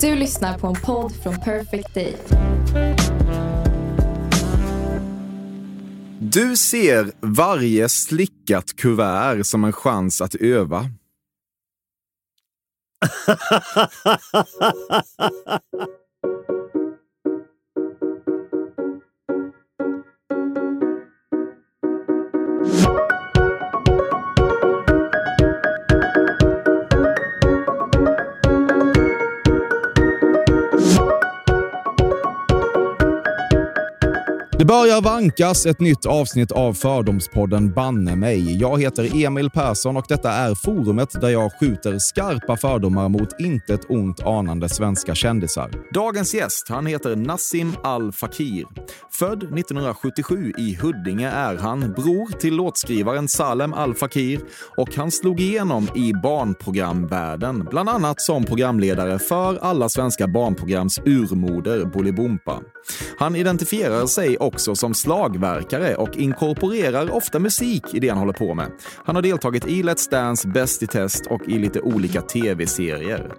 Du lyssnar på en podd från Perfect Day. Du ser varje slickat kuvert som en chans att öva. börjar vankas ett nytt avsnitt av Fördomspodden Banne mig. Jag heter Emil Persson och detta är forumet där jag skjuter skarpa fördomar mot intet ont anande svenska kändisar. Dagens gäst han heter Nassim Al Fakir. Född 1977 i Huddinge är han bror till låtskrivaren Salem Al Fakir och han slog igenom i barnprogramvärlden, bland annat som programledare för alla svenska barnprograms urmoder Bolibompa. Han identifierar sig också som slagverkare och inkorporerar ofta musik i det han håller på med. Han har deltagit i Let's Dance, Bäst i test och i lite olika tv-serier.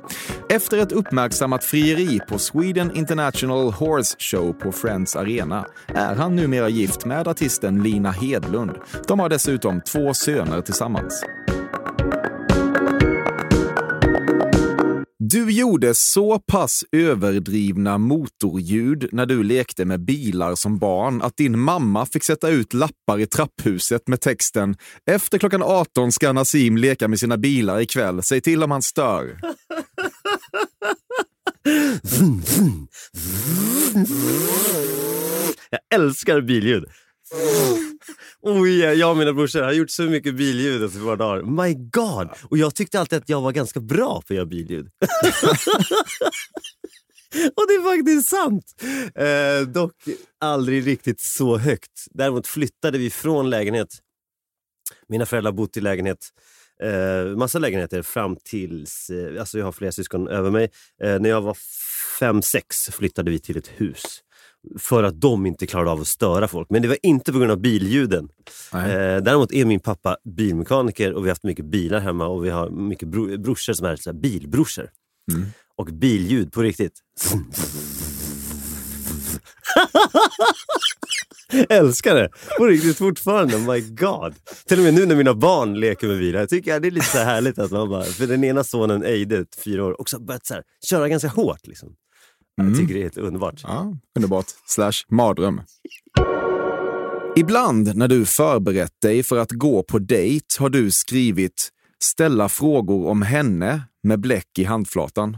Efter ett uppmärksammat frieri på Sweden International Horse Show på Friends Arena är han numera gift med artisten Lina Hedlund. De har dessutom två söner tillsammans. Du gjorde så pass överdrivna motorljud när du lekte med bilar som barn att din mamma fick sätta ut lappar i trapphuset med texten “Efter klockan 18 ska Nassim leka med sina bilar ikväll. Säg till om han stör”. Jag älskar billjud. Oh yeah, jag och mina brorsor har gjort så mycket billjud efter våra dagar. My God! Och jag tyckte alltid att jag var ganska bra på att göra billjud. och det är faktiskt sant! Eh, dock aldrig riktigt så högt. Däremot flyttade vi från lägenhet. Mina föräldrar har bott i lägenhet eh, massa lägenheter fram tills... Eh, alltså jag har flera syskon över mig. Eh, när jag var fem, sex flyttade vi till ett hus för att de inte klarade av att störa folk. Men det var inte på grund av billjuden. Eh, däremot är min pappa bilmekaniker och vi har haft mycket bilar hemma och vi har mycket bro brorsor som är så här bilbrorsor. Mm. Och billjud på riktigt. Älskar det! På riktigt fortfarande. Oh my god. Till och med nu när mina barn leker med bilar. Jag tycker det är lite så härligt att man bara... För den ena sonen, Eide, fyra år, också börjat så här, köra ganska hårt. Liksom. Jag tycker det är helt underbart. Ja, underbart. Slash mardröm. Ibland när du förberett dig för att gå på dejt har du skrivit “ställa frågor om henne” med bläck i handflatan.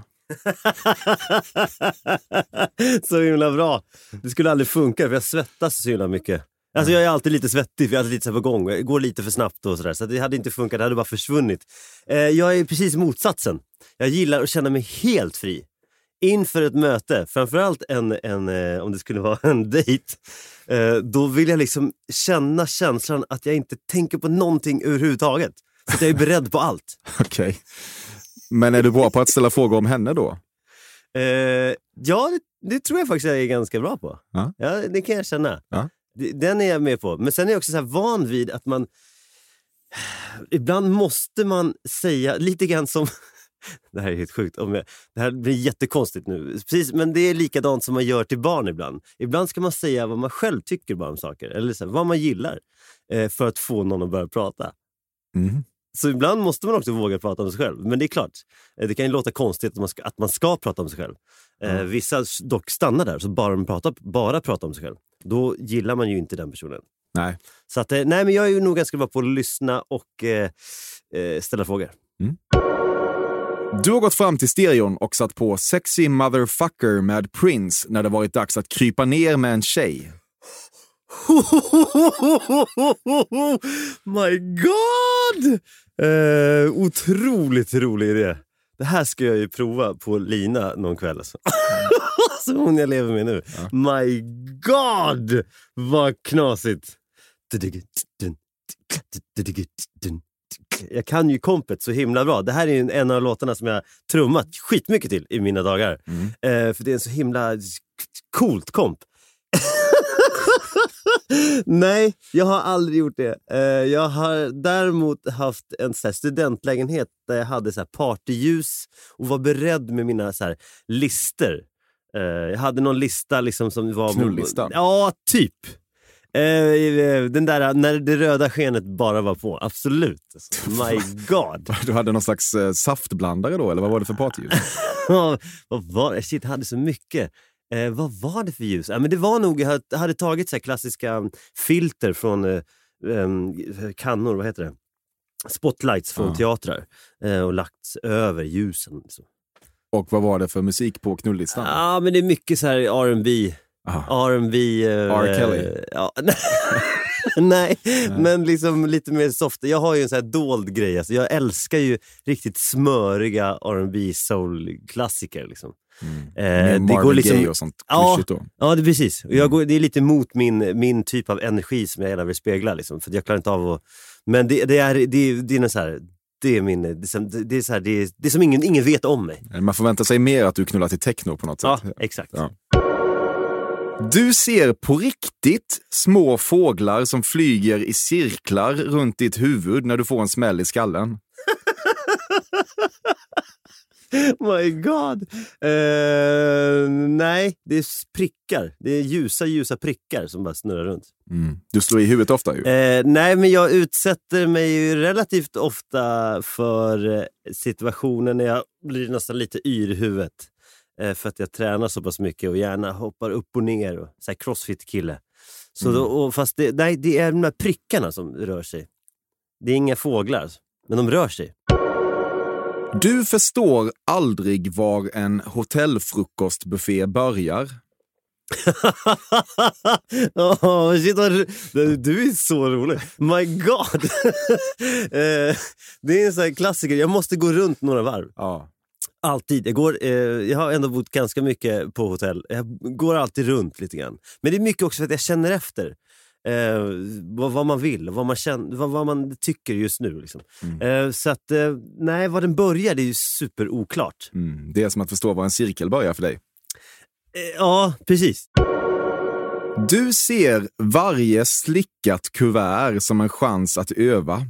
så himla bra. Det skulle aldrig funka för jag svettas så himla mycket. Alltså jag är alltid lite svettig för jag är alltid lite på gång. Jag går lite för snabbt och sådär. Så det hade inte funkat, det hade bara försvunnit. Eh, jag är precis motsatsen. Jag gillar att känna mig helt fri. Inför ett möte, framförallt en, en, eh, om det skulle vara en dejt, eh, då vill jag liksom känna känslan att jag inte tänker på någonting överhuvudtaget. Så att jag är beredd på allt. Okej. Men är du bra på att ställa frågor om henne då? Eh, ja, det, det tror jag faktiskt jag är ganska bra på. Ja. Ja, det kan jag känna. Ja. Den är jag med på. Men sen är jag också så van vid att man... Ibland måste man säga, lite grann som... Det här är helt sjukt. Det här blir jättekonstigt nu. Precis, men det är likadant som man gör till barn ibland. Ibland ska man säga vad man själv tycker bara om saker. Eller så här, vad man gillar. Eh, för att få någon att börja prata. Mm. Så ibland måste man också våga prata om sig själv. Men det är klart, eh, det kan ju låta konstigt att man ska, att man ska prata om sig själv. Mm. vissa dock stannar där, så bara, de pratar, bara pratar om sig själv. Då gillar man ju inte den personen. Nej. Så att, nej, men jag är ju nog ganska bra på att lyssna och eh, ställa frågor. Du har gått fram till stereon och satt på Sexy Motherfucker med Prince när det varit dags att krypa ner med en tjej. My God! Eh, otroligt rolig idé. Det här ska jag ju prova på Lina någon kväll. Alltså. Så hon jag lever med nu. My God! Vad knasigt! Jag kan ju kompet så himla bra. Det här är en av låtarna som jag trummat skitmycket till i mina dagar. Eh, för det är en så himla coolt komp. Nej, jag har aldrig gjort det. Eh, Jag har däremot haft en så studentlägenhet där jag hade så partyljus och var beredd med mina så här lister. Eh, Jag hade någon lista liksom som var... Knullistan? Ja, typ. Eh, Den där när det röda skenet bara var på. Absolut. My God. Du hade någon slags eh, saftblandare då, eller vad var det för partyljus? vad var det? Shit, jag hade så mycket. Eh, vad var det för ljus? Ja, men det var nog, jag hade- tagit så klassiska um, filter från eh, kannor, vad heter det? Spotlights från Ja. teatrar eh, och lagt över ljusen. Liksom. Och vad var det för musik på knullistan? Ja, men det är mycket så här R&B Aha. R&B eh, R. Kelly. eh, Ja, nej, men liksom lite mer soft. Jag har ju en så här dold grej. Alltså, jag älskar ju riktigt smöriga R&B soul-klassiker. Liksom. Mer Eh, det går liksom, Gaye och sånt Ja. då. Ja, det precis. Jag går, det är lite mot min, min typ av energi som jag gärna vill spegla. Liksom, för jag klarar inte av att... Men det, det är, det, det är något så här, det är min... Det är, som- det är, så här, det är, det är som ingen, ingen vet om mig. Man förväntar sig mer att du knullar till techno på något Ja, sätt. exakt. Ja. Du ser på riktigt små fåglar som flyger i cirklar runt ditt huvud när du får en smäll i skallen. My God! Eh, nej, det är prickar. Det är ljusa, ljusa prickar som bara snurrar runt. Mm. Du slår i huvudet ofta ju. Eh, nej, men jag utsätter mig ju relativt ofta för eh, situationer när jag blir nästan lite yr i huvudet. Eh, för att jag tränar så pass mycket och gärna hoppar upp och ner. Och, så crossfit-kille. Så då, och fast det, nej, det är de här prickarna som rör sig. Det är inga fåglar, men de rör sig. Du förstår aldrig var en hotellfrukostbuffé börjar. oh, shit, du är så rolig. My God! Eh, det är en sån klassiker. Jag måste gå runt några varv. Ja. Alltid. Jag, går, eh, jag har ändå bott ganska mycket på hotell. Jag går alltid runt lite grann. Men det är mycket också för att jag känner efter. Eh, vad, vad man vill, vad man, känner, vad, vad man tycker just nu. Liksom. Eh, så att, eh, nej, var den börjar det är ju superoklart. Mm. Det är som att förstå var en cirkel börjar för dig. Eh, ja, precis. Du ser varje slickat kuvert som en chans att öva.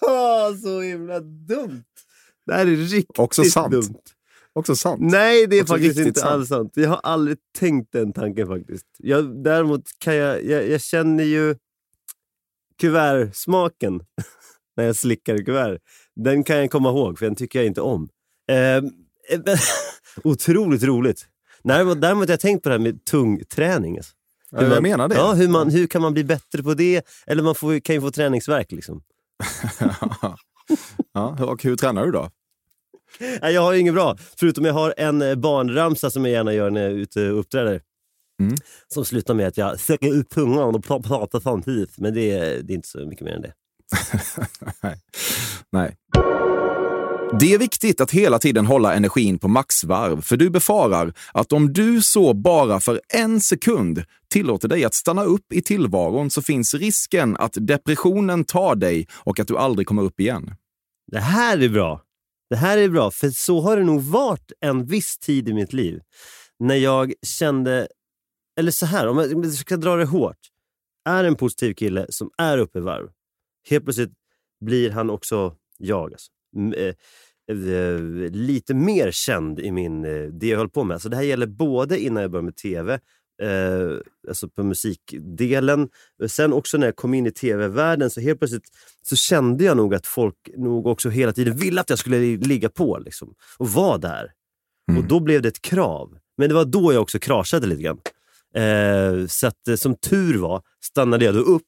Ah, så himla dumt. Det här är riktigt Också sant. dumt. Också sant. Nej, det är Också faktiskt inte sant. alls sant. Jag har aldrig tänkt den tanken faktiskt. Jag, däremot kan jag, jag, jag känner ju kuvertsmaken när jag slickar kuvert. Den kan jag komma ihåg, för den tycker jag inte om. Eh, otroligt roligt. Däremot, däremot har jag tänkt på det här med tung träning. Alltså. Ja, jag menar det. Ja, hur, man, hur kan man bli bättre på det? Eller man får, kan ju få träningsverk Liksom. ja, och hur tränar du då? Nej, jag har inget bra, förutom jag har en eh, barnramsa som jag gärna gör när jag är ute och uppträder. Mm. Som slutar med att jag söker ut tungan och pra- pratar samtidigt. Men det är, det är inte så mycket mer än det. Nej. Nej. Det är viktigt att hela tiden hålla energin på maxvarv, för du befarar att om du så bara för en sekund tillåter dig att stanna upp i tillvaron så finns risken att depressionen tar dig och att du aldrig kommer upp igen. Det här är bra. Det här är bra, för så har det nog varit en viss tid i mitt liv. När jag kände, eller så här, om jag, ska dra det hårt. Är en positiv kille som är uppe i varv. Helt plötsligt blir han också jag. Alltså. Eh, eh, lite mer känd i min, eh, det jag höll på med. Alltså det här gäller både innan jag började med tv, eh, alltså på musikdelen. Sen också när jag kom in i tv-världen så helt plötsligt så kände jag nog att folk nog också hela tiden ville att jag skulle ligga på liksom, och vara där. Mm. Och då blev det ett krav. Men det var då jag också kraschade lite grann. Eh, så att, som tur var stannade jag då upp,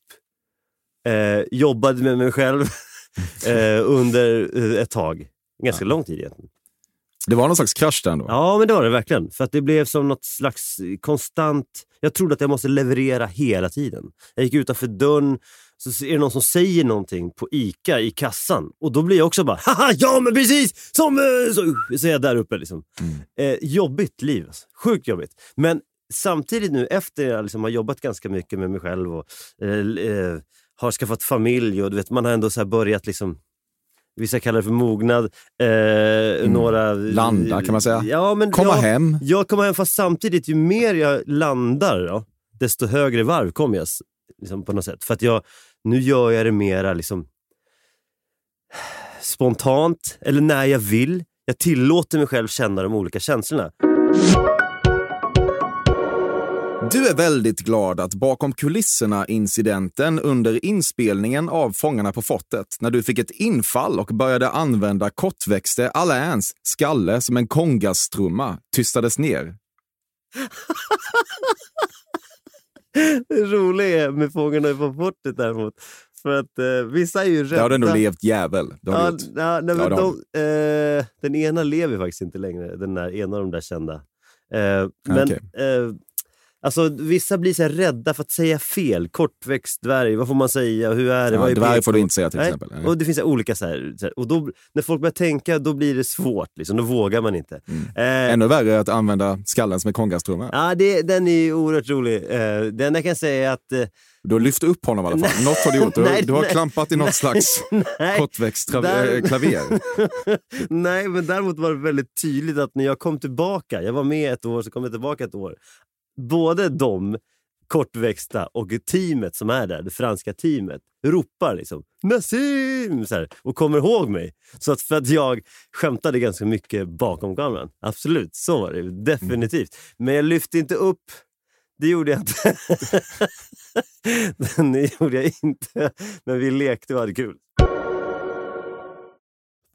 eh, jobbade med mig själv eh, under eh, ett tag. Ganska lång tid egentligen. Det var någon slags krasch där ändå. Ja, men det var det verkligen. För att det blev som något slags konstant... Jag trodde att jag måste leverera hela tiden. Jag gick utanför dörren, så är det någon som säger någonting på ICA i kassan. Och då blir jag också bara haha, ja men precis! Som... eh, Så säger jag där uppe liksom. Eh, jobbigt liv. Alltså. Sjukt jobbigt. Men samtidigt nu efter jag liksom har jobbat ganska mycket med mig själv och eh, eh, har skaffat familj och du vet, man har ändå så börjat liksom Vissa kallar det för mognad. Eh, några, Landa kan man säga. Ja, men, Komma ja, hem. Ja, komma hem. Fast samtidigt, ju mer jag landar, då, desto högre varv kommer jag. Liksom, på något sätt. För att jag, nu gör jag det mera liksom, spontant, eller när jag vill. Jag tillåter mig själv känna de olika känslorna. Du är väldigt glad att bakom kulisserna-incidenten under inspelningen av Fångarna på fortet, när du fick ett infall och började använda kortväxte Alains skalle som en kongastrumma, tystades ner. Det roliga är med Fångarna på fortet däremot, för att eh, vissa är ju rädda. Det har du ändå levt jävel. Ja, ja, nej, Ja, har de, eh, den ena lever faktiskt inte längre, den där, ena av de där kända. Eh, men Okej. Alltså, vissa blir så rädda för att säga fel. Kortväxt dvärg, vad får man säga? Hur är det? Ja, vad är dvärg PK? får du inte säga till Nej, exempel. Nej. Och det finns olika så här, så här, och då, när folk börjar tänka, då blir det svårt. Liksom, då vågar man inte. Eh, Ännu värre är att använda skallen som en kongastrumma. ja, det, den är oerhört rolig. Eh, den jag kan säga att... Eh, Du har lyft upp honom i alla fall. Något har du gjort. Du, Nej, du har nej. klampat i något slags nej. kortväxt trav- Där- eh, klaver. Nej, men däremot var det väldigt tydligt att när jag kom tillbaka, jag var med ett år, så kom jag tillbaka ett år. Både de kortväxta och teamet som är där, det franska teamet, ropar liksom Nassim! Så här, och kommer ihåg mig. Så att för att jag skämtade ganska mycket bakom kameran. Absolut, så var det definitivt. Men jag lyfte inte upp det gjorde jag inte. det gjorde jag inte. Men vi lekte och hade kul.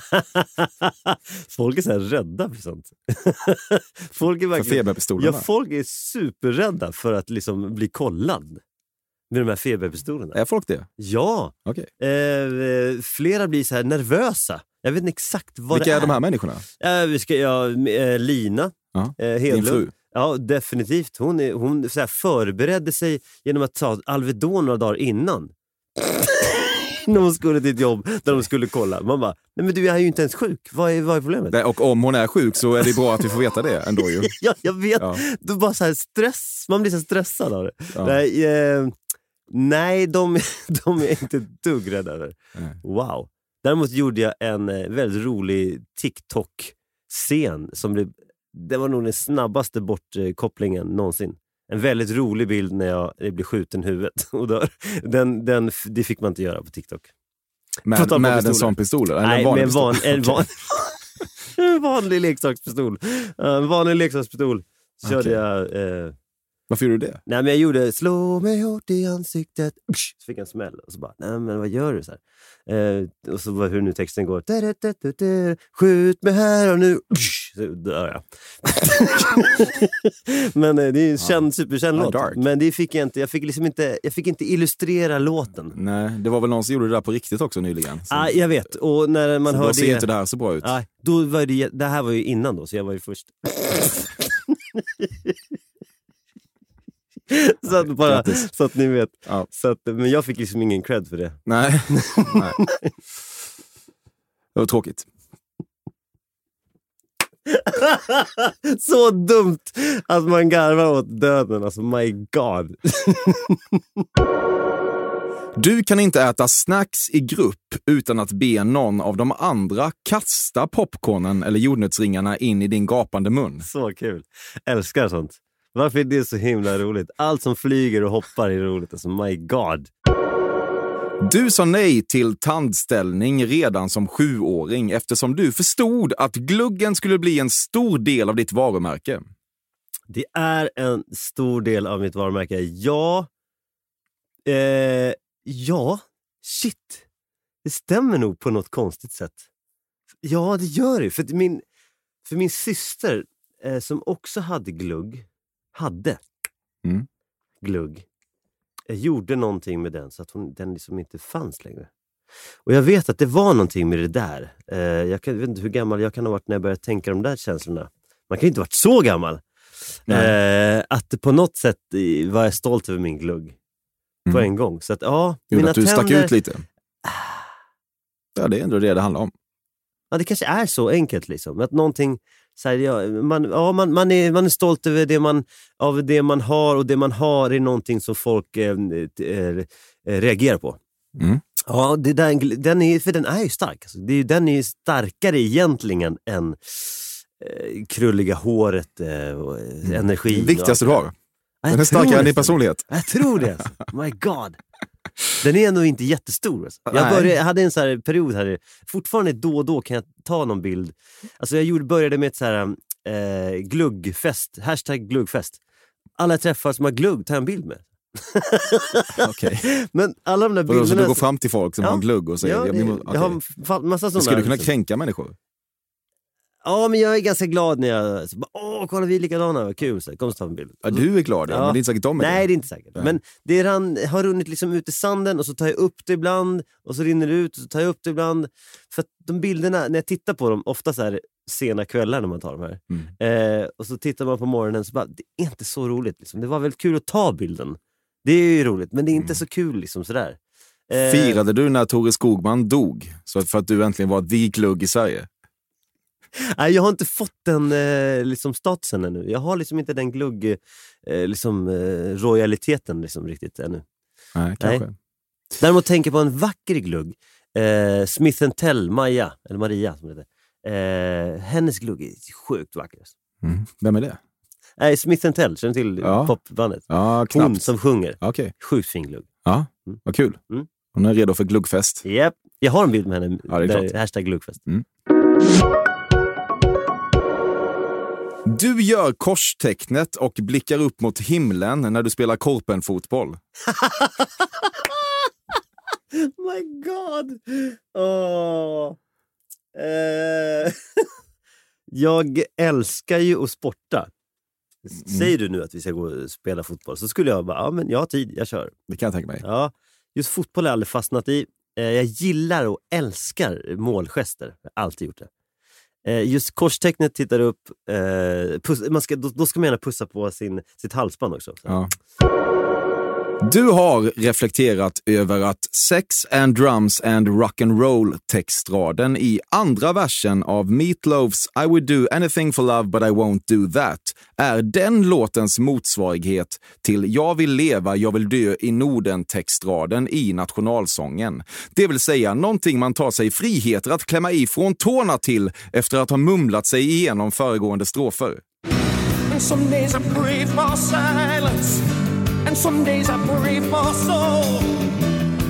folk är så här rädda för sånt. folk är För verkligen... feberpistolerna. Ja, folk är superrädda för att liksom bli kollad med de här feberpistolerna. Är folk det? Ja! Okej. Eh, flera blir så här nervösa. Jag vet inte exakt vad Vilka det är de här människorna? Eh, vi ska, ja, eh, Lina Ja, eh, Din Hedlund. fru? Ja, definitivt. Hon, är, hon så förberedde sig genom att ta Alvedon några dagar innan. När hon skulle till ett jobb där de skulle kolla. Man bara, nej men du är ju inte ens sjuk. Vad är, vad är problemet? Det- Och om hon är sjuk så är det bra att vi får veta det ändå ju. Ja, jag vet. Ja. Är bara så här stress. Man blir så stressad av det. Ja. Nej, eh, nej de, de är inte ett dugg rädda över. Nej. Wow. Däremot gjorde jag en eh, väldigt rolig TikTok-scen. som blev, Det var nog den snabbaste bortkopplingen någonsin. En väldigt rolig bild när jag blir skjuten i huvudet och dör. Den, den, det fick man inte göra på TikTok. Med, med en pistoler. sån pistol? Eller Nej, en vanlig med en, van, en, van, en vanlig leksakspistol. En vanlig leksakspistol körde Okej. jag. Eh, Varför gjorde du det? Nej, men jag gjorde slå mig hårt i ansiktet. Så fick jag en smäll och så bara, nej men vad gör du? Så här. Eh, och så var hur nu texten går. Da, da, da, da, da. Skjut mig här och nu. Så dör jag. men eh, det är en känd, superkänd Ja, låt. dark. Men det fick jag inte. Jag fick liksom inte, jag fick inte illustrera låten. Nej, det var väl någon som gjorde det där på riktigt också nyligen. Så, Ah, jag vet. Och när man så hör då ser det... inte det här så bra ut. Ah, då var det, det här var ju innan då, så jag var ju först. så, att bara, så att ni vet. Ja. Så att, men jag fick liksom ingen cred för det. Nej. Nej. Det var tråkigt. Så dumt att man garvar åt döden. Alltså my god. Du kan inte äta snacks i grupp utan att be någon av de andra kasta popcornen eller jordnötsringarna in i din gapande mun. Så kul. Älskar sånt. Varför är det så himla roligt? Allt som flyger och hoppar är roligt. Alltså my god. Du sa nej till tandställning redan som sjuåring eftersom du förstod att gluggen skulle bli en stor del av ditt varumärke. Det är en stor del av mitt varumärke. Ja. Eh, ja. Shit. det stämmer nog på något konstigt sätt. Ja, det gör det. För, min, för min syster, eh, som också hade glugg, hade Mm. glugg, eh, gjorde någonting med den så att hon, den liksom inte fanns längre. Och jag vet att det var någonting med det där. Eh, jag, kan, jag vet inte hur gammal jag kan ha varit när jag började tänka de där känslorna. Man kan ju inte ha varit så gammal. Eh, att på något sätt eh, var jag stolt över min glugg på Mm. en gång. Så att, ja, Gjorde mina att du stack tänder- ut lite. Ja, det är ändå det det handlar om. Ja, det kanske är så enkelt. Liksom. Att någonting, så här, ja, man, ja, man, man, är, man är stolt över det man, av det man har och det man har är någonting som folk eh, eh, reagerar på. Mm. Ja, det där, den är, för den är ju stark. Alltså, det är, den är ju starkare egentligen än eh, krulliga håret eh, och eh, energin. Det viktigaste du har. Den är starkare än din personlighet. Jag tror det. Alltså. My God. Den är ändå inte jättestor. Alltså. Jag, började, hade en så här period här, fortfarande då och då kan jag ta någon bild. Alltså jag gjorde, började med ett så här, eh, gluggfest, hashtag gluggfest. Alla jag träffar som har glugg tar jag en bild med. Okej. Men alla de där bilderna... Så du går fram till folk som Ja. har en glugg och säger... Ja, jag, det, jag, jag har massa sådana. Skulle du kunna liksom. kränka människor? Ja, men jag är ganska glad när jag... Så bara, Åh, kolla vi är likadana, vad kul. Så, kom så ta en bild. Ja, du är glad, ja. Men det är inte säkert de är Nej, det är inte säkert. Nej. Men det rann, har runnit liksom ut i sanden och så tar jag upp det ibland och så rinner det ut och så tar jag upp det ibland. För att de bilderna, när jag tittar på dem, ofta så här sena kvällar när man tar de här. Mm. Eh, och så tittar man på morgonen så bara, det är inte så roligt. Liksom. Det var väl kul att ta bilden. Det är ju roligt, men det är inte Mm. så kul liksom sådär. Eh, Firade du när Tore Skogman dog? Så för att du äntligen var the glugg i Sverige? Nej, jag har inte fått den eh, liksom statusen ännu. Jag har liksom inte den glugg, eh, liksom, eh, royaliteten liksom, riktigt ännu. Nej, kanske. Däremot tänker jag på en vacker glugg. Eh, Smith Tell, Maja, eller Maria som heter. Eh, hennes glugg är sjukt vacker. alltså. Mm. Vem är det? Nej, Smith Tell, känner du till Ja. popbandet? Ja, Hon som sjunger. Okej, Sjukt fin glugg. ja, Mm. vad kul. Mm. Hon är redo för gluggfest. Japp. Jag har en bild med henne. Ja, det är där, klart. Mm. Du gör korstecknet och blickar upp mot himlen när du spelar korpenfotboll. My God! Åh. Eh, jag älskar ju att sporta. Mm. Säger du nu att vi ska gå och spela fotboll så skulle jag bara, ja men jag har tid, jag kör. Det kan jag tänka mig. Ja, just fotboll har jag aldrig fastnat i. Eh, jag gillar och älskar målgester. Jag har alltid gjort det. Eh, just korstecknet tittar upp, eh, puss, man ska, då, då ska man gärna pussa på sin, sitt halsband också. Så. Ja. Du har reflekterat över att Sex and Drums and Rock'n'Roll textraden i andra versen av Meatloafs I would do anything for love but I won't do that är den låtens motsvarighet till Jag vill leva, jag vill dö i Norden-textraden i nationalsången. Det vill säga någonting man tar sig friheter att klämma i från tårna till efter att ha mumlat sig igenom föregående strofer. And some days I pray for silence. And some days I pray for soul.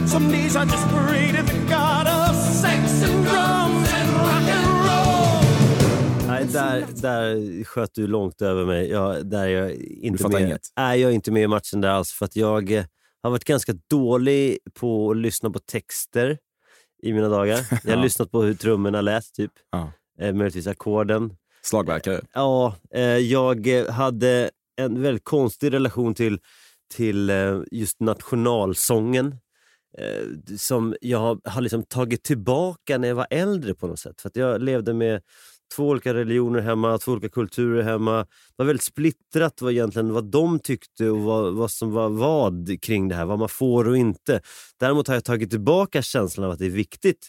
Some days I just pray to the God of sex and drums and rock and roll. Nej, där, där sköt du långt över mig. Jag, där är jag inte med. inget? Nej, jag är inte med i matchen där alls. För att jag eh, har varit ganska dålig på att lyssna på texter i mina dagar. Jag har Ja. lyssnat på hur trummorna lät, typ. Ja. Eh, möjligtvis ackorden. Slagverkare. Ja, eh, jag eh, hade en väldigt konstig relation till, till eh, just nationalsången. Eh, som jag har, har liksom tagit tillbaka när jag var äldre på något sätt. För att jag levde med två olika religioner hemma, två olika kulturer hemma. Det var väldigt splittrat vad, egentligen, vad de tyckte och vad, vad som var vad kring det här, vad man får och inte. Däremot har jag tagit tillbaka känslan av att det är viktigt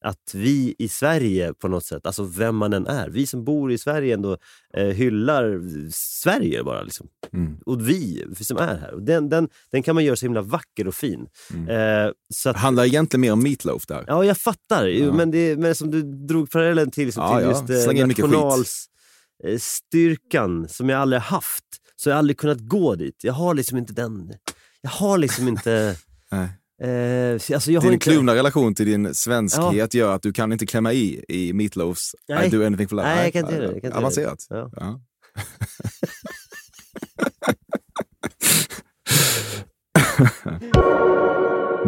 att vi i Sverige på något sätt, alltså vem man än är, vi som bor i Sverige ändå eh, hyllar Sverige bara. Liksom. Mm. Och vi, vi som är här. Och den, den, den kan man göra så himla vacker och fin. Eh, så att, handlar egentligen mer om Meatloaf där. ja, jag fattar. Ja. Men, det, men som du drog parallellen till, liksom, Ja, till ja. just eh, nationalstyrkan som jag aldrig haft. Så jag har aldrig kunnat gå dit. Jag har liksom inte den... Jag har liksom inte... Eh, alltså Din inte, kluvna relation till din svenskhet gör att du kan inte klämma i i Meatloafs I Nej. do anything for love. Nej, jag kan inte göra det. Avancerat. Ja. Ja.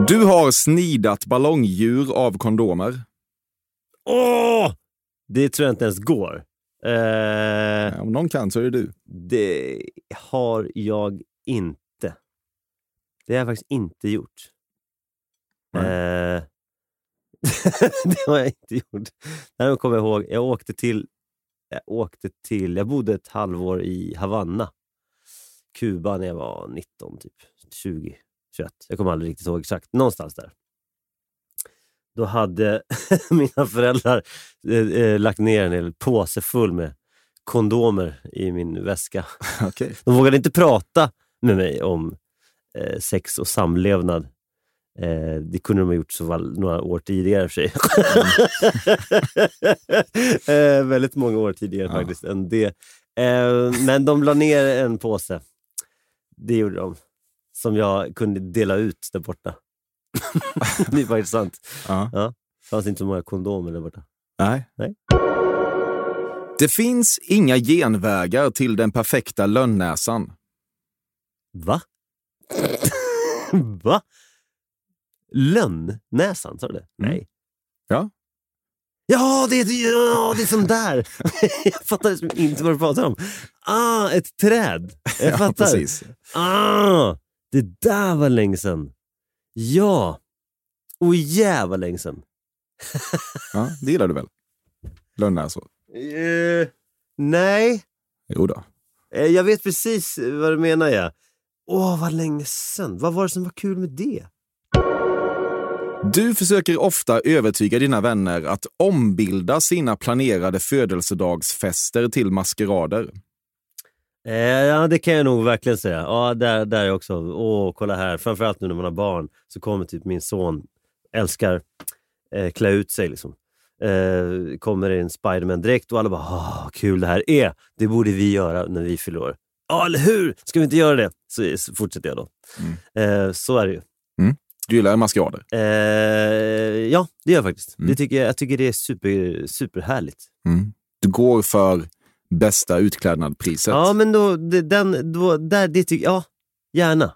Du har snidat ballongdjur av kondomer. Åh! Det tror jag inte ens går. Eh, Ja, Om någon kan så är det du. det har jag inte. Det har jag faktiskt inte gjort. Eh, det har jag inte gjort. Däremot kommer jag ihåg, jag åkte till, jag åkte till, jag bodde ett halvår i Havanna, Kuba när jag var 19, typ 20, 21. Jag kommer aldrig riktigt ihåg exakt. Någonstans där. Då hade mina föräldrar eh, eh, lagt ner en hel påse full med kondomer i min väska. Okej. De vågade inte prata med mig om eh, sex och samlevnad. Eh, det kunde de ha gjort så några år tidigare för sig. eh, väldigt många år tidigare Ja. faktiskt än det. Eh, men de la ner en påse. Det gjorde de. Som jag kunde dela ut där borta. det är faktiskt sant. Ja. Det fanns inte så många kondomer där borta. Nej. Nej. Det finns inga genvägar till den perfekta lönnäsan. Va? Va? Lönnnäsan, sa du det? Nej. Mm. Ja. Ja, det är, ja, det är som där. jag fattar liksom inte vad du pratar om. Ah, ett träd. Jag Ja, fattar. precis. Ah, det där var länge sedan. Ja. Och jävla länge sedan. Ja, det gillar du väl? Lönnäsor? Eh, nej, Jo då. Eh, jag vet precis vad du menar. Ja. Åh, vad länge sedan. Vad var det som var kul med det? Du försöker ofta övertyga dina vänner att ombilda sina planerade födelsedagsfester till maskerader. Eh, ja, det kan jag nog verkligen säga. Ja, där, där är också. Åh, kolla här. Framförallt nu när man har barn så kommer typ min son, älskar eh, klä ut sig. Liksom. Eh, kommer en Spiderman-dräkt och alla bara Åh, kul det här är. Det borde vi göra när vi fyller år. Ja, eller hur? Ska vi inte göra det? Så, så fortsätter jag då. Eh, så är det ju. Du gillar maskerader? Eh, ja, det gör jag faktiskt. Mm. Det tycker jag, jag tycker det är super, superhärligt. Mm. Du går för bästa utklädnadpriset. Ja, men då, det, den, då, där, det tycker ja, gärna.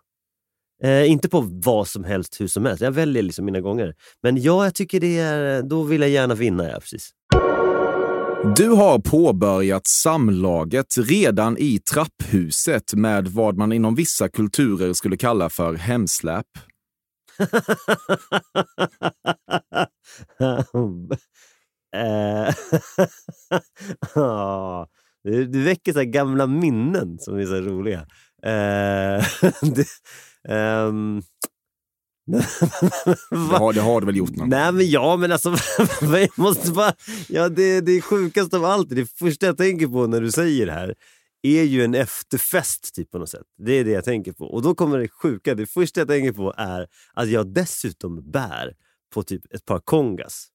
Eh, inte på vad som helst, hur som helst. Jag väljer liksom mina gånger. Men ja, jag tycker det är, då vill jag gärna vinna. Ja, precis. Du har påbörjat samlaget redan i trapphuset med vad man inom vissa kulturer skulle kalla för hemsläp. Eh, du, du väcker så gamla minnen som är så roliga. Eh, det, ehm, Det har, det har du väl gjort någon Nej men ja, men alltså jag måste bara, ja, det, det sjukaste av allt, det första jag tänker på när du säger det här är ju en efterfest typ på något sätt. Det är det jag tänker på. Och då kommer det sjuka, det första jag tänker på är att jag dessutom bär på typ ett par kongas.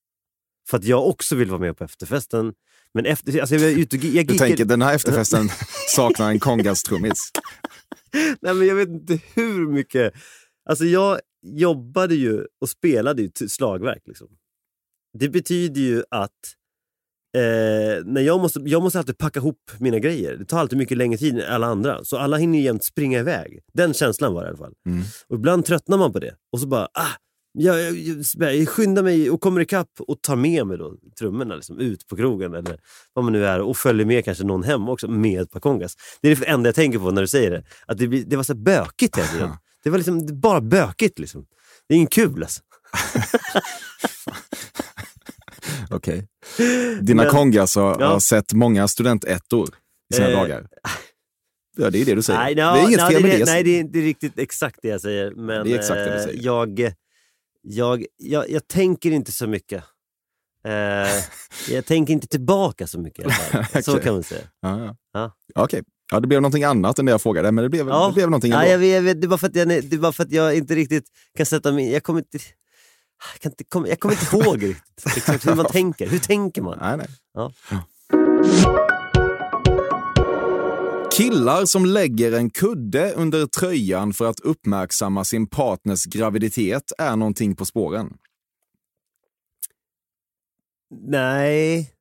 För att jag också vill vara med på efterfesten. Men efter, alltså jag, och gi- jag Du tänker den här efterfesten saknar en kongastrummis. Nej, men jag vet inte hur mycket... Alltså jag jobbade ju och spelade ju slagverk. Liksom. Det betyder ju att eh, när jag, måste, jag måste alltid packa ihop mina grejer. Det tar alltid mycket längre tid än alla andra. Så alla hinner jämt springa iväg. Den känslan var det i alla fall. Mm. Och ibland tröttnar man på det. Och så bara, ah, jag, jag, jag, jag skyndar mig och kommer ikapp och tar med mig då trummorna liksom, ut på krogen eller vad man nu är och följer med kanske någon hem också med ett par kongas. Det är det enda jag tänker på när du säger det. Att det, blir, det var så bökigt hela tiden. Det var liksom det bara bökigt. Liksom. Det är ingen kul alltså. Okej. Dina Men- kongas har, Ja. har sett många studentettor i sina Eh, dagar. Ja, det är det du säger. Nej, det no, är inget no, fel med det, det. Nej, det är inte riktigt exakt det jag säger. Men Det är exakt det du eh, säger. Jag, jag, jag, jag tänker inte så mycket. Eh, jag tänker inte tillbaka så mycket. fall. Så kan man säga. Ja, ja. Ja. Okej. Ja, det blev någonting annat än det jag frågade, men det blev, Ja. det blev någonting Ja, ändå. jag vet, jag vet, det, är bara för att jag, det för att jag inte riktigt kan sätta mig Jag kommer inte... Jag, kan inte komma, jag kommer inte ihåg riktigt exakt hur man tänker. Hur tänker man? Nej, nej. Ja. Killar som lägger en kudde under tröjan för att uppmärksamma sin partners graviditet är någonting på spåren. Nej,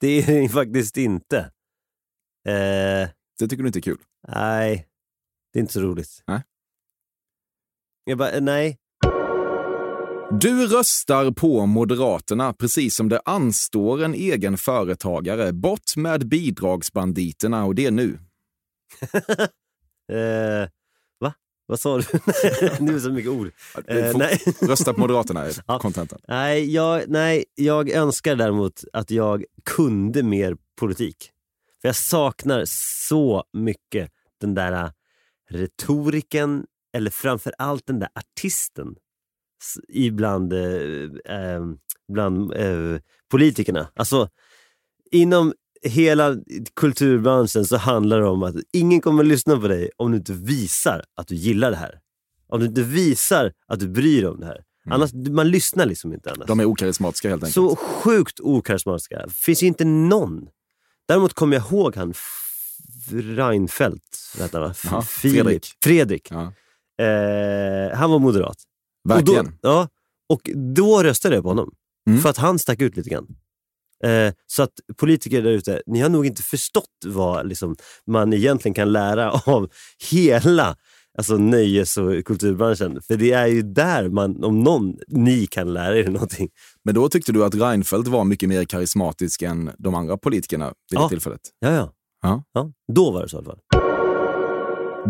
det är det faktiskt inte. Eh, Det tycker du inte är kul? nej, det är inte så roligt. Nej. Jag bara, eh, nej. Du röstar på Moderaterna precis som det anstår en egen företagare. Bort med bidragsbanditerna och det nu. Eh, va? Vad sa du? nu är det så mycket ord. Eh, nej. Rösta på Moderaterna är Ja. kontentan. Nej jag, nej, jag önskar däremot att jag kunde mer politik. För jag saknar så mycket den där retoriken, eller framför allt den där artisten ibland eh, eh, bland eh, politikerna. Alltså, inom hela kulturbranschen så handlar det om att ingen kommer att lyssna på dig om du inte visar att du gillar det här. Om du inte visar att du bryr dig om det här. Annars, man lyssnar liksom inte annars. De är okarismatiska helt enkelt. Så sjukt okarismatiska. Finns inte någon. Däremot kommer jag ihåg han Reinfeldt, vet han, va? Fredrik. Fredrik. Ja. Eh, han var moderat. Verkligen. Och då, ja, och då röstade jag på honom. Mm. För att han stack ut lite grann. Eh, så att politiker där ute, ni har nog inte förstått vad liksom, man egentligen kan lära av hela alltså, nöjes och kulturbranschen. För det är ju där man, om någon, ni kan lära er någonting. Men då tyckte du att Reinfeldt var mycket mer karismatisk än de andra politikerna vid det Ja. tillfället. Ja, ja. Ja. ja. Då var det så i alla fall.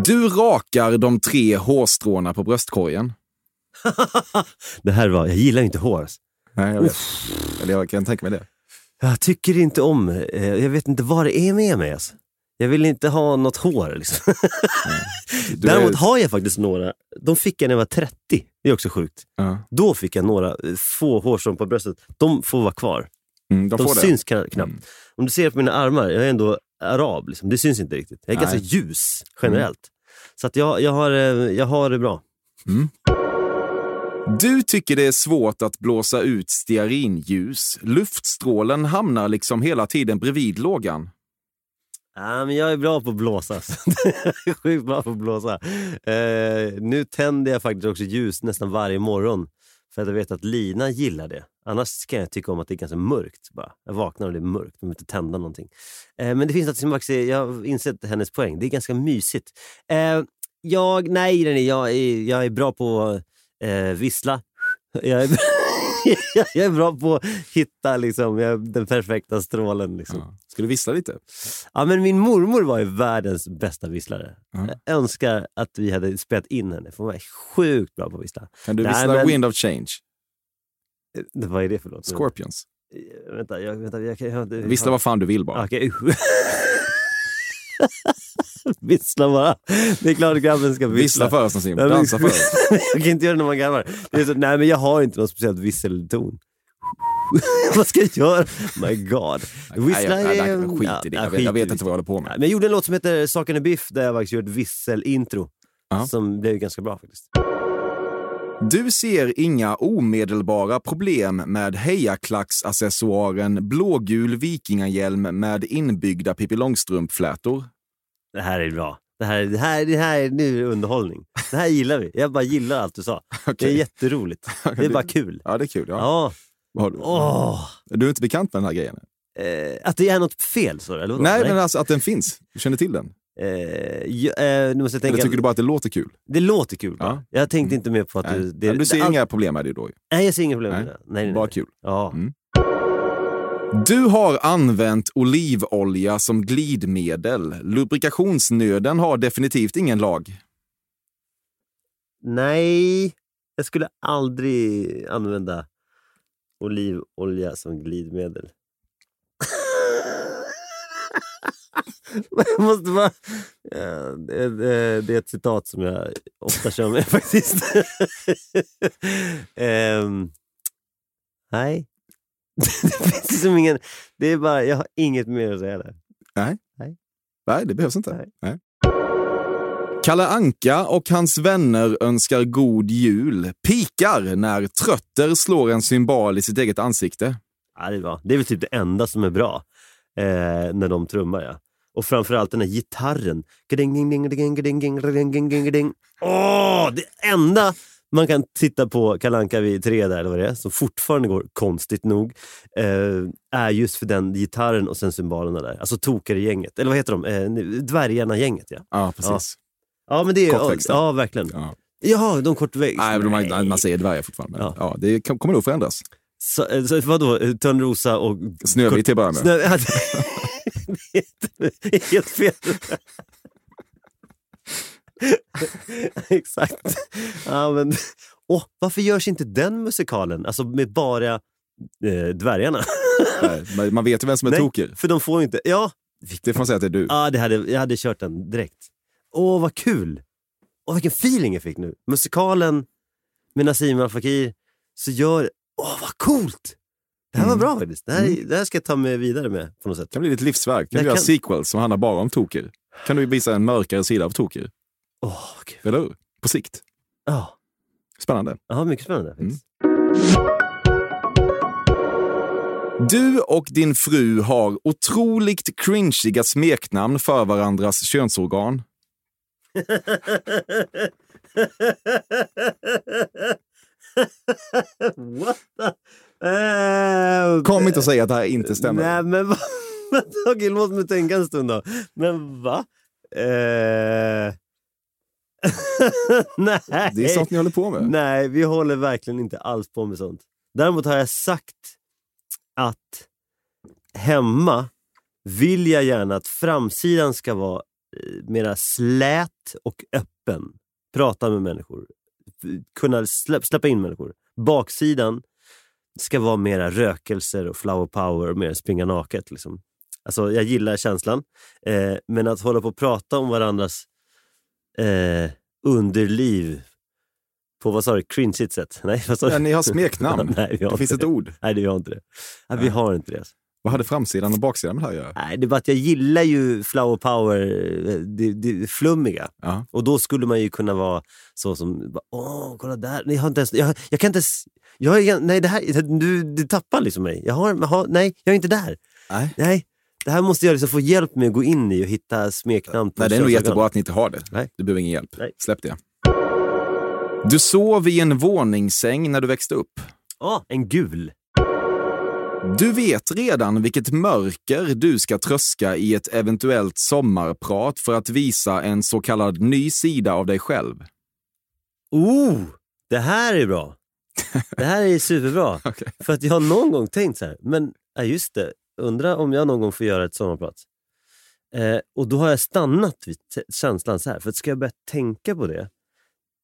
Du rakar de tre hårstråna på bröstkorgen. Det här var, jag gillar inte hår. Nej, jag vet. Eller jag kan tänka mig det. Jag tycker inte om, eh, jag vet inte vad det är med mig. Alltså. Jag vill inte ha något hår. Liksom. Däremot är- har jag faktiskt några, de fick jag när jag var 30. Det är också sjukt. Ja. Då fick jag några eh, få hårstrån på bröstet. De får vara kvar. Mm, de De det. syns kna- knappt. Mm. Om du ser på mina armar, jag är ändå arab. Liksom. Det syns inte riktigt. Jag är Nej. Mm. ganska ljus generellt. Så att jag, jag, har, eh, jag har det bra. Du tycker det är svårt att blåsa ut stearinljus. Luftstrålen hamnar liksom hela tiden bredvid lågan. Ja, men jag är bra på att blåsa. Jag är Sjukt bra på att blåsa. Eh, nu tänder jag faktiskt också ljus nästan varje morgon. För att jag vet att Lina gillar det. Annars kan jag tycka om att det är ganska mörkt. Bara. Jag vaknar och det är mörkt. Jag vill inte tända någonting. Eh, men det finns något som faktiskt, jag har insett hennes poäng. Det är ganska mysigt. Eh, jag, nej, jag är, jag är bra på eh, vissla. Jag är, jag är bra på att hitta liksom, jag, den perfekta strålen. Liksom. Ja. Ska du vissla lite? Ja, men min mormor var ju världens bästa visslare. Ja. Jag önskar att vi hade spelat in henne, för hon var sjukt bra på att vissla. Kan du Nej, vissla men- Wind of Change? Eh, Vad är det för låt? Scorpions? Eh, Vänta, jag, vänta, jag kan... Jag, Vissla vad fan du vill bara. Okej. vissla bara. Det är klart grabben ska vissla. Vissla för oss men- Dansa för oss. jag kan inte göra det när man garvar. Det är så, nej, men jag har inte någon speciellt visselton. vad ska jag göra? My God. Vissla är... jag, jag, skit i det. ja, Jag, vet, jag vet inte vad jag håller på med. Men jag gjorde en låt som heter Saken är biff där jag faktiskt gjorde ett visselintro. Ja. Som blev ganska bra faktiskt. Du ser inga omedelbara problem med hejaklacksaccessoaren blågul vikingahjälm med inbyggda Pippi Långstrump-flätor. Det här är bra. Det här, det här, det här är nu underhållning. Det här gillar vi. Jag bara gillar allt du sa. Det är jätteroligt. Det är bara kul. Ja, det är kul. Ja. Ja. Vad har du? Åh. Du är inte bekant med den här grejen? Eh, att det är något fel, så eller vadå? Nej, men alltså att den finns. Du känner till den? Eh, eh, nu måste jag tänka. Eller tycker du bara att det låter kul? Det låter kul. Ja. Jag tänkte inte mer på att Nej. du... Det, du ser det, inga problem med det då? Nej, jag ser inga problem Nej. med det. Nej, nej, Bara kul. Ja. Mm. Du har använt olivolja som glidmedel. Lubrikationsnöden har definitivt ingen lag. Nej, jag skulle aldrig använda olivolja som glidmedel. Måste bara... Ja, det, det, det är ett citat som jag ofta kör med faktiskt. Ehm, nej. det finns liksom ingen... Det är bara, jag har inget mer att säga där. Nej, det behövs inte. Nej. Nej. Kalle Anka och hans vänner önskar god jul. Pikar när trötter slår en symbol i sitt eget ansikte. Ja, det, är bra. det är väl typ det enda som är bra eh, när de trummar. Ja. Och framförallt den här gitarren. Åh, det enda man kan titta på Kalanka vid tre där, eller vad det är, som fortfarande går konstigt nog, eh, är just för den gitarren och sen symbolerna där. Alltså Tokare-gänget, eller vad heter de? Eh, Dvärgarna-gänget ja. Ja, precis. Ja, ja men det är... Ja, ja, verkligen. Ja. Jaha, de kortväxta. Nej, de, man, säger dvärgar fortfarande. Ja. ja. det kommer nog förändras. Så, eh, så, vadå, Törnrosa och... Snövit till att börja med. Snö... Ja, det är Helt fel. Exakt. Ja, men, åh, varför görs inte den musikalen? Alltså med bara eh, dvärgarna. Nej, man- vet ju vem som är Nej, tokig. För de får ju inte... Ja, Det får man säga att det är du. ja det hade, jag hade kört den direkt. Åh, vad kul! Åh, vilken feeling jag fick nu. Musikalen med Nassim Al Fakir. Så gör... Åh, vad coolt! Det här var Mm. bra faktiskt. Det här, det här ska jag ta mig vidare med på något sätt. Det kan bli ditt livsverk. Kan du göra kan- sequels som handlar bara om toker? Kan du visa en mörkare sida av toker? Kul. Eller hur? På sikt. Ja, Spännande. ja, mycket spännande. Mm. Du och din fru har otroligt cringiga smeknamn för varandras könsorgan. What the... Eh, Kom inte och säga att det här inte stämmer. Nej, men vad... Okej, låt mig tänka en stund då. Men va? Eh... Nej. Det är sånt ni håller på med. Nej, vi håller verkligen inte alls på med sånt. Däremot har jag sagt att hemma vill jag gärna att framsidan ska vara eh, mera slät och öppen. Prata med människor. Kunna släpp, släppa in människor. Baksidan ska vara mera rökelser och flower power och mer springa naket. Liksom. Alltså, jag gillar känslan. Eh, men att hålla på och prata om varandras eh, underliv på vad sa du, cringeigt sätt? Nej, vad sa du? Ja, ni har smeknamn. Nej, vi har Det finns inte ett ord. Nej, det vi har inte det. Nej, vi har inte det. Vad hade framsidan och baksidan med det här att göra? Nej, det är bara att jag gillar ju flower power, eh, det, det flummiga. Ja. Och då skulle man ju kunna vara så som, åh, kolla där. Nej, jag, har inte ens, jag, jag kan inte ens, jag nej, det här, du, du tappar liksom mig. Jag har, jag har, nej, jag är inte där. Nej. Nej, det här måste jag liksom få hjälp med att gå in i och hitta smeknamn Nej, det är nog jättebra att ni inte har det. Nej. Du behöver ingen hjälp. Nej. Släpp det. Du sov i en våningssäng när du växte upp. Ja, en gul. Du vet redan vilket mörker du ska tröska i ett eventuellt sommarprat för att visa en så kallad ny sida av dig själv. Oh, det här är bra. Det här är superbra. Okej. För att jag har någon gång tänkt så här, men ja, just det, undrar om jag någon gång får göra ett sommarprat. Eh, och då har jag stannat vid känslan så här, för att ska jag börja tänka på det,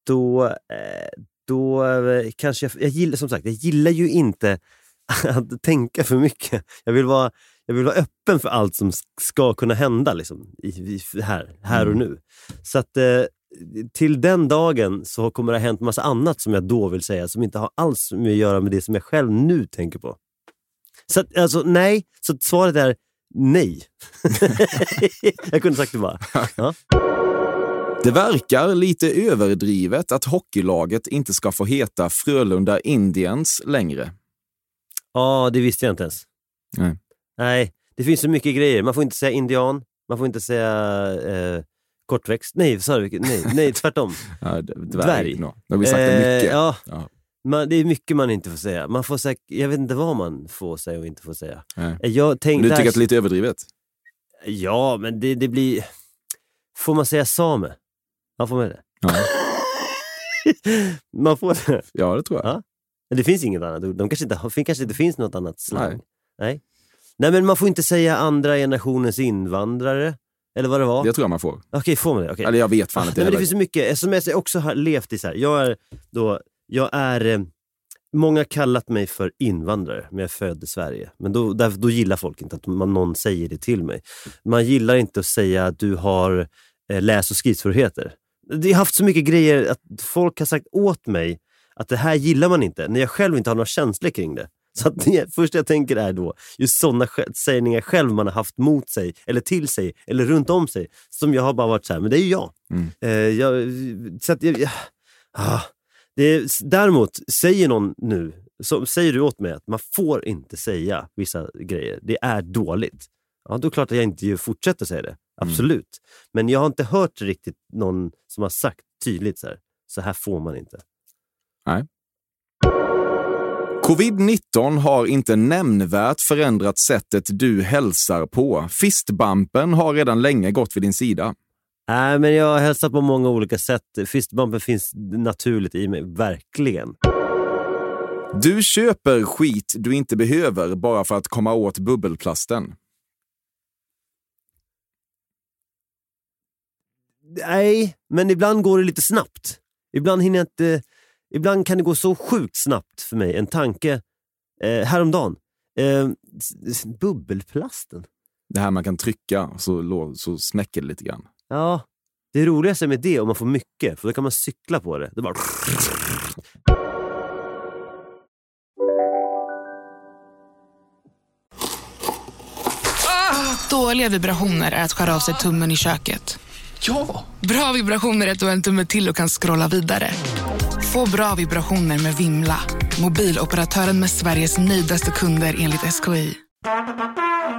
då, eh, då eh, kanske jag, jag gillar, som sagt, jag gillar ju inte att tänka för mycket. Jag vill vara, jag vill vara öppen för allt som ska kunna hända liksom, i, i, här, här och nu. Så att eh, till den dagen så kommer det ha hänt massa annat som jag då vill säga, som inte har alls med att göra med det som jag själv nu tänker på. Så att, alltså nej, så svaret är nej. jag kunde sagt det bara. Ja. Det verkar lite överdrivet att hockeylaget inte ska få heta Frölunda Indians längre. Ja, det visste jag inte ens. Nej. Nej, det finns så mycket grejer. Man får inte säga indian, man får inte säga eh, kortväxt. Nej, du? Nej, nej, tvärtom. Ja, dvärg. Dvärg. No. Nu har vi sagt det mycket. Eh, ja, Ja. man, det är mycket man inte får säga. Man får säga. Jag vet inte vad man får säga och inte får säga. Nej. Eh, Jag Men tänkte du tycker att det är lite överdrivet? Ja, men det, det blir... Får man säga same? Man får med det. Ja, Man får det. ja det tror jag. Ja. Men det finns inget annat ord. De kanske inte, kanske inte finns något annat slang. Nej. Nej. Nej, men man får inte säga andra generationens invandrare. Eller vad det var. Det tror jag man får. Okej, får man det? Okej. Eller jag vet fan Ah, inte nej, men det finns så mycket, som jag också har levt i så här. Jag är då, jag är, eh, många har kallat mig för invandrare, men jag är född i Sverige. Men då, där, då gillar folk inte att man, någon säger det till mig. Man gillar inte att säga att du har eh, läs och skrivsvårigheter. Jag har haft så mycket grejer att folk har sagt åt mig att det här gillar man inte, när jag själv inte har några känslor kring det. Så att det första jag tänker är då just sådana sägningar själv man har haft mot sig, eller till sig, eller runt om sig. Som jag har bara varit så här, men det är ju jag. Mm. Eh, jag så att jag, jag ah, det är, däremot, säger någon nu, så, säger du åt mig att man får inte säga vissa grejer, det är dåligt. Ja, då är det klart att jag inte fortsätter säga det. Absolut. Men jag har inte hört riktigt någon som har sagt tydligt så här, så här får man inte. Covid-19 har inte nämnvärt förändrat sättet du hälsar på. Fistbumpen har redan länge gått vid din sida. Nej, men jag har hälsat på många olika sätt. Fistbumpen finns naturligt i mig, verkligen. Du köper skit du inte behöver bara för att komma åt bubbelplasten. Nej, men ibland går det lite snabbt. Ibland hinner jag inte... Ibland kan det gå så sjukt snabbt för mig. En tanke eh, häromdagen. Eh, bubbelplasten. Det här man kan trycka så, så smäcker det lite grann. Ja, det roligaste med det om man får mycket, för då kan man cykla på det. det bara... Dåliga vibrationer är att skära av sig tummen i köket. Ja! Bra vibrationer är att du har en tumme till och kan scrolla vidare. Få bra vibrationer med Vimla. Mobiloperatören med Sveriges nöjdaste kunder enligt SKI.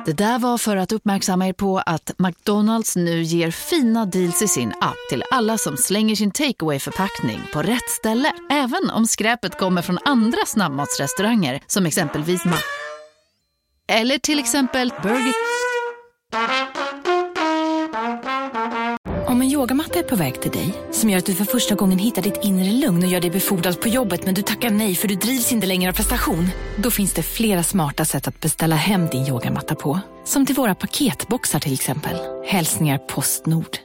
Det där var för att uppmärksamma er på att McDonalds nu ger fina deals i sin app till alla som slänger sin takeaway förpackning på rätt ställe. Även om skräpet kommer från andra snabbmatsrestauranger som exempelvis Ma... Eller till exempel Burger... En yogamatta är på väg till dig, som gör att du för första gången hittar ditt inre lugn och gör dig befordrad på jobbet men du tackar nej för du drivs inte längre av prestation. Då finns det flera smarta sätt att beställa hem din yogamatta på. Som till våra paketboxar till exempel. Hälsningar Postnord.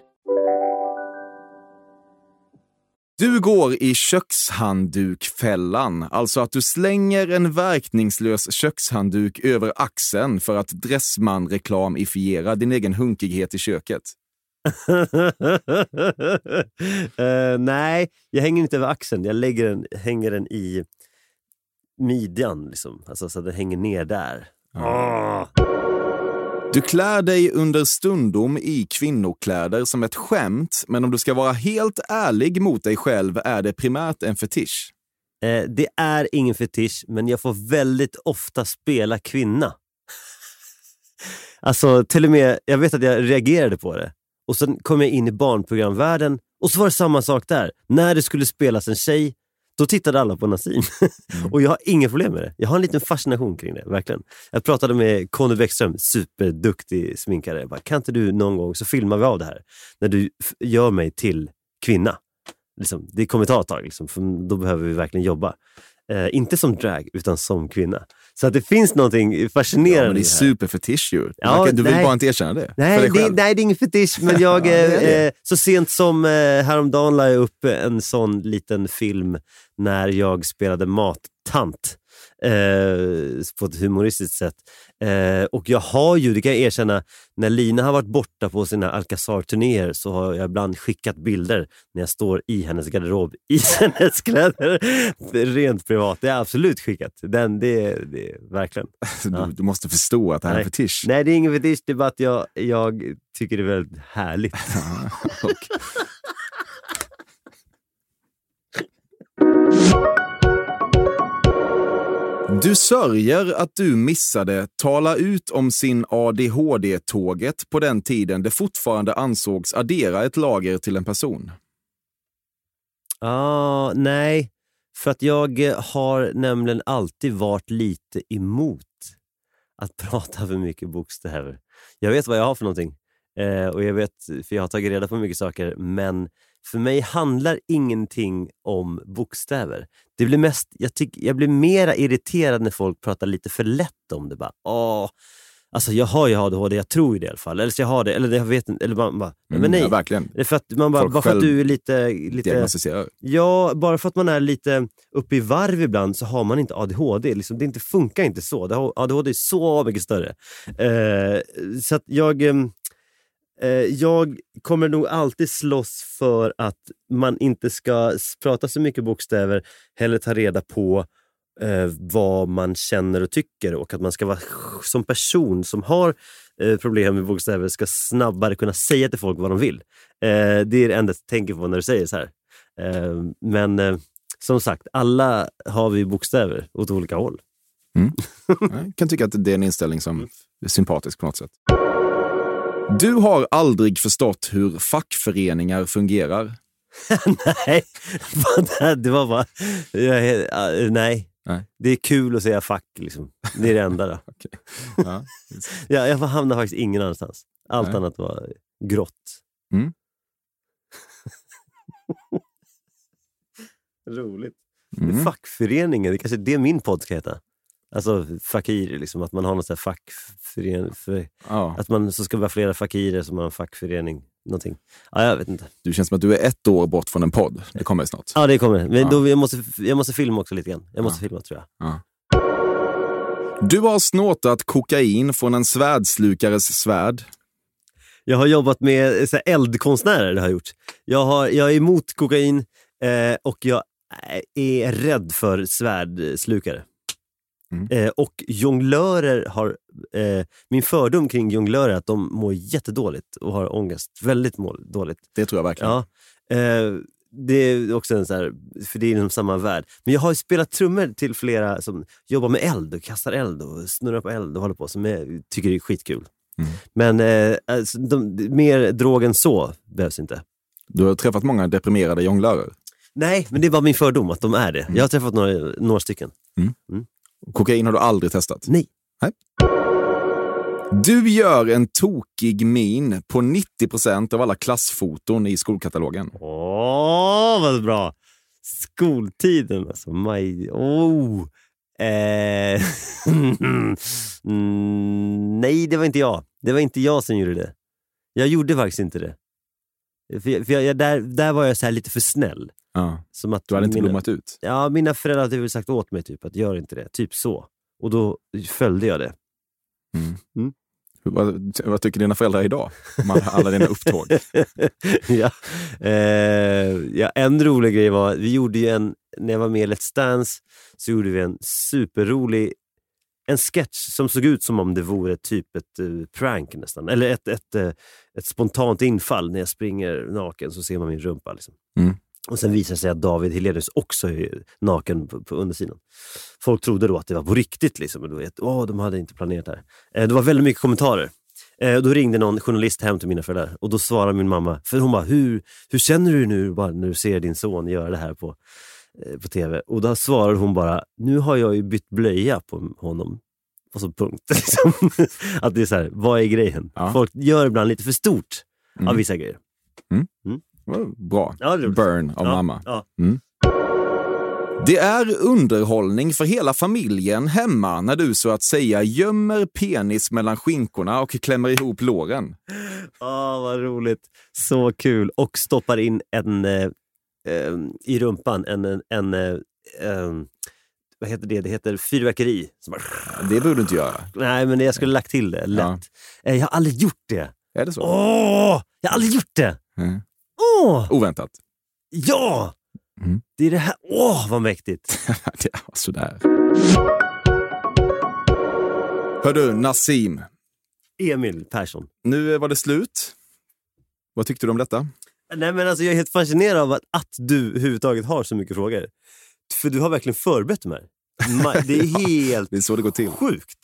Du går i kökshanddukfällan, alltså att du slänger en verkningslös kökshandduk över axeln för att Dressman-reklamifiera din egen hunkighet i köket. Eh, nej, jag hänger inte över axeln. Jag lägger den, hänger den i midjan, liksom. alltså, så att den hänger ner där. Åh! Du klär dig under stundom i kvinnokläder som ett skämt, men om du ska vara helt ärlig mot dig själv är det primärt en fetisch. Eh, det är ingen fetisch, men jag får väldigt ofta spela kvinna. Alltså till och med, jag vet att jag reagerade på det. Och sen kom jag in i barnprogramvärlden och så var det samma sak där. När det skulle spelas en tjej, då tittade alla på Nassim. och jag har inga problem med det. Jag har en liten fascination kring det, verkligen. Jag pratade med Conny Bäckström, superduktig sminkare. Jag bara, kan inte du någon gång, så filmar vi av det här, när du gör mig till kvinna. Liksom, det kommer ta ett tag, liksom, för då behöver vi verkligen jobba. Eh, inte som drag, utan som kvinna. Så att det finns någonting fascinerande Ja, men det är superfetisch ju. Ja, kan- du vill nej. bara inte erkänna det. Nej det, nej, det är ingen fetisch, men jag, Ja, det är det. eh, så sent som eh, häromdagen la jag upp en sån liten film när jag spelade mattant eh, på ett humoristiskt sätt. Eh, och jag har ju, det kan jag erkänna, när Lina har varit borta på sina Alcazar-turnéer så har jag ibland skickat bilder när jag står i hennes garderob i hennes kläder. Rent privat, det är absolut skickat. Den, det, det är verkligen. Du, du måste förstå att det här är en Nej. fetisch. Nej, det är ingen fetisch, det är bara att jag, jag tycker det är väldigt härligt. Och, du sörjer att du missade tala ut om sin ADHD-tåget på den tiden det fortfarande ansågs addera ett lager till en person. Ah, nej, för att jag eh, har nämligen alltid varit lite emot att prata för mycket bokstäver. Jag vet vad jag har för någonting eh, och jag vet, för jag har tagit reda på mycket saker, men för mig handlar ingenting om bokstäver. Det blir mest, jag, tyck, jag blir mera irriterad när folk pratar lite för lätt om det. Bara, Åh, alltså jag har ju ADHD, jag tror ju det i alla fall. Eller så jag har det, eller jag vet inte. Eller bara, bara, nej, men nej. Mm, Ja, verkligen. Det är för att man bara, Folk bara för att du är lite... lite. Ja, bara för att man är lite uppe i varv ibland så har man inte ADHD. Liksom, det inte, funkar inte så. ADHD är så mycket större. Eh, så jag, ehm, eh, jag kommer nog alltid slåss för att man inte ska prata så mycket bokstäver, heller ta reda på eh, vad man känner och tycker och att man ska vara som person som har eh, problem med bokstäver ska snabbare kunna säga till folk vad de vill. Eh, det är det enda jag tänker på när du säger så här. Eh, men eh, som sagt, alla har vi bokstäver åt olika håll. Jag kan tycka att det är en inställning som är sympatisk på något sätt. Du har aldrig förstått hur fackföreningar fungerar. nej, det var bara... Nej. Nej. Det är kul att säga fuck, liksom. det är det enda. Då. Ja. Ja, jag hamnar faktiskt ingen annanstans. Allt Nej. annat var grått. Mm. Roligt. Mm. Fackföreningen, det kanske är det min podd ska heta. Alltså fakir, liksom, att man har här fackförening. För, Ja. att man så ska vara flera fakirer som har en fackförening. Någonting. Ja, jag vet inte. Du känns som att du är ett år bort från en podd. Det kommer snart. Ja, det kommer. Men Ja. då, jag, måste, jag måste filma också lite grann. Jag måste filma tror jag. Du har snortat kokain från en svärdslukares svärd. Jag har jobbat med eh, så eldkonstnärer. Det har jag, gjort. Jag, har, jag är emot kokain eh, och jag är rädd för svärdslukare. Mm. Eh, och jonglörer har... Eh, min fördom kring jonglörer är att de mår jättedåligt och har ångest. Väldigt må, dåligt. Det tror jag verkligen. Ja, eh, det är också en så här, för det är inom samma värld. Men jag har ju spelat trummor till flera som jobbar med eld och kastar eld och snurrar på eld och håller på, som jag tycker det är skitkul. Mm. Men eh, alltså, de, mer drog än så behövs inte. Du har träffat många deprimerade jonglörer. Nej, men det är bara min fördom att de är det. Jag har träffat några, några stycken. Kokain har du aldrig testat? Nej. Du gör en tokig min på 90% av alla klassfoton i skolkatalogen. Åh, vad bra! Skoltiden alltså. My, oh. eh, mm, nej, det var inte jag. Det var inte jag som gjorde det. Jag gjorde faktiskt inte det. För, jag- för jag, jag, där, där var jag så här lite för snäll. Ja. Som att Du hade inte mina, blommat ut. Ja, mina föräldrar hade väl sagt åt mig typ att gör inte det. Typ så. Och då följde jag det. Hur- Vad, vad tycker dina föräldrar idag? Om alla- alla dina upptåg? ja. Eh, ja, en rolig grej var, vi gjorde ju en, när jag var med i Let's Dance, så gjorde vi en superrolig en sketch som såg ut som om det vore typ ett eh, prank nästan. Eller ett, ett, eh, ett spontant infall. När jag springer naken så ser man min rumpa. Liksom. Mm. Och Sen visar det sig att David Hellenius också är naken på, på undersidan. Folk trodde då att det var på riktigt. Liksom. Då vet, åh, de hade inte planerat det här. Eh, det var väldigt mycket kommentarer. Eh, då ringde någon journalist hem till mina föräldrar och då svarade min mamma, för hon bara, hur, hur känner du nu bara när du ser din son göra det här på, eh, på tv? Och då svarade hon bara, nu har jag ju bytt blöja på honom. Och så punkt. Liksom. att det är så här, vad är grejen? Ja. Folk gör ibland lite för stort Mm. av vissa grejer. Bra. Ja. Burn av Ja, mamma. Ja. Det är underhållning för hela familjen hemma när du så att säga gömmer penis mellan skinkorna och klämmer ihop låren. Ah, vad roligt. Så kul. Och stoppar in en eh, eh, i rumpan en, en, eh, eh, vad heter det? Det heter fyrverkeri. Bara, Det borde du inte göra. nej, men jag skulle lagt till det lätt. Ja. Eh, Jag har aldrig gjort det. Är det så? Åh! Jag har aldrig gjort det! Mm. Åh! Oväntat. Ja! Mm. Det är det här. Åh, vad mäktigt! det var sådär. Hör du, Nassim. Emil Persson. Nu var det slut. Vad tyckte du om detta? Nej, men alltså, jag är helt fascinerad av att, att du överhuvudtaget har så mycket frågor. För du har verkligen förberett mig. Ma- Det är helt Det är så det går till. sjukt.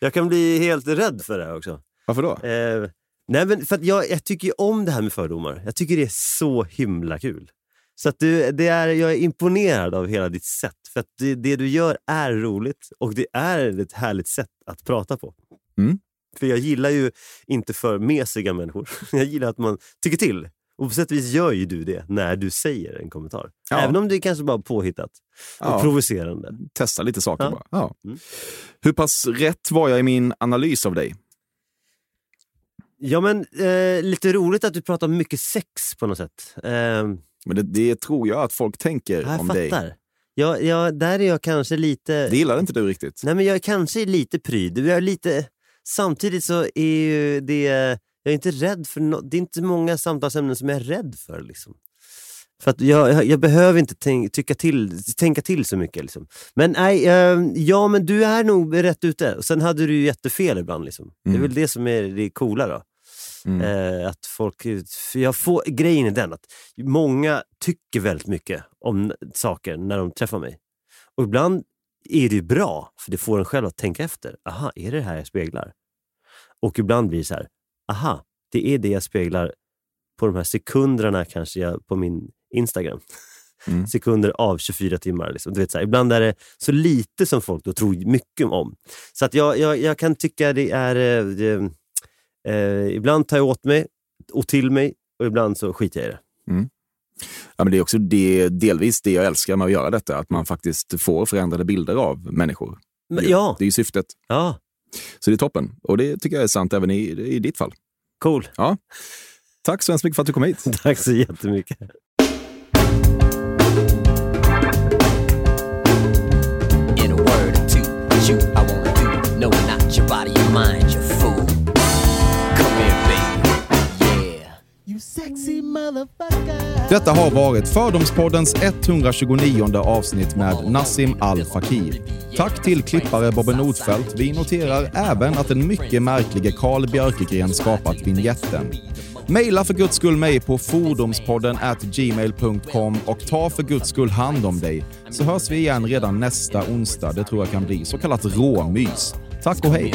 Jag kan bli helt rädd för det här också. Varför då? Eh, nej men för jag, jag tycker ju om det här med fördomar. Jag tycker det är så himla kul. Så att du, det är, jag är imponerad av hela ditt sätt. För att det, det du gör är roligt och det är ett härligt sätt att prata på. Mm. För jag gillar ju inte för mesiga människor. Jag gillar att man tycker till. Och på sätt och vis gör ju du det när du säger en kommentar. Ja. Även om det är kanske bara påhittat och Ja. provocerande. Testa lite saker Ja. bara. Ja. Mm. Hur pass rätt var jag i min analys av dig? Ja men eh, lite roligt att du pratar mycket sex på något sätt. Eh, Men det, det tror jag att folk tänker jag om fattar. dig. Jag, jag, där är jag kanske lite... Det gillar inte du riktigt. Nej men jag är kanske lite pryd. Jag är lite... Samtidigt så är ju det... Jag är inte rädd för no... Det är inte många samtalsämnen som jag är rädd för. Liksom. För att jag, jag, behöver inte tänk, tycka till, tänka till så mycket. Liksom. Men nej, eh, ja men du är nog rätt ute. Och sen hade du ju jättefel ibland. Liksom. Det är Mm. väl det som är det coola då. Mm. Eh, att folk, jag får, grejen är den att många tycker väldigt mycket om saker när de träffar mig. Och ibland är det ju bra, för det får en själv att tänka efter. Aha, är det det här jag speglar? Och ibland blir det så här, aha, det är det jag speglar på de här sekunderna kanske jag, på min Instagram. Mm. Sekunder av 24 timmar. Liksom. Du vet, så här, ibland är det så lite som folk då tror mycket om. Så att jag, jag, jag kan tycka det är... Eh, eh, ibland tar jag åt mig och till mig och ibland så skiter jag i det. Ja, men det är också det, delvis det jag älskar med att göra detta, att man faktiskt får förändrade bilder av människor. Men, ja. Det är ju syftet. ja, Så det är toppen. Och det tycker jag är sant även i, i ditt fall. cool. Ja. Tack så hemskt mycket för att du kom hit. Tack så jättemycket. Detta har varit Fördomspoddens 129 avsnitt med Nassim Al Fakir. Tack till klippare Bobbe Nordfeldt. Vi noterar även att den mycket märklige Carl Björkegren skapat vignetten. Maila för guds skull mig på fordomspodden at gmail.com och ta för guds skull hand om dig. Så hörs vi igen redan nästa onsdag. Det tror jag kan bli så kallat råmys. Tack och hej!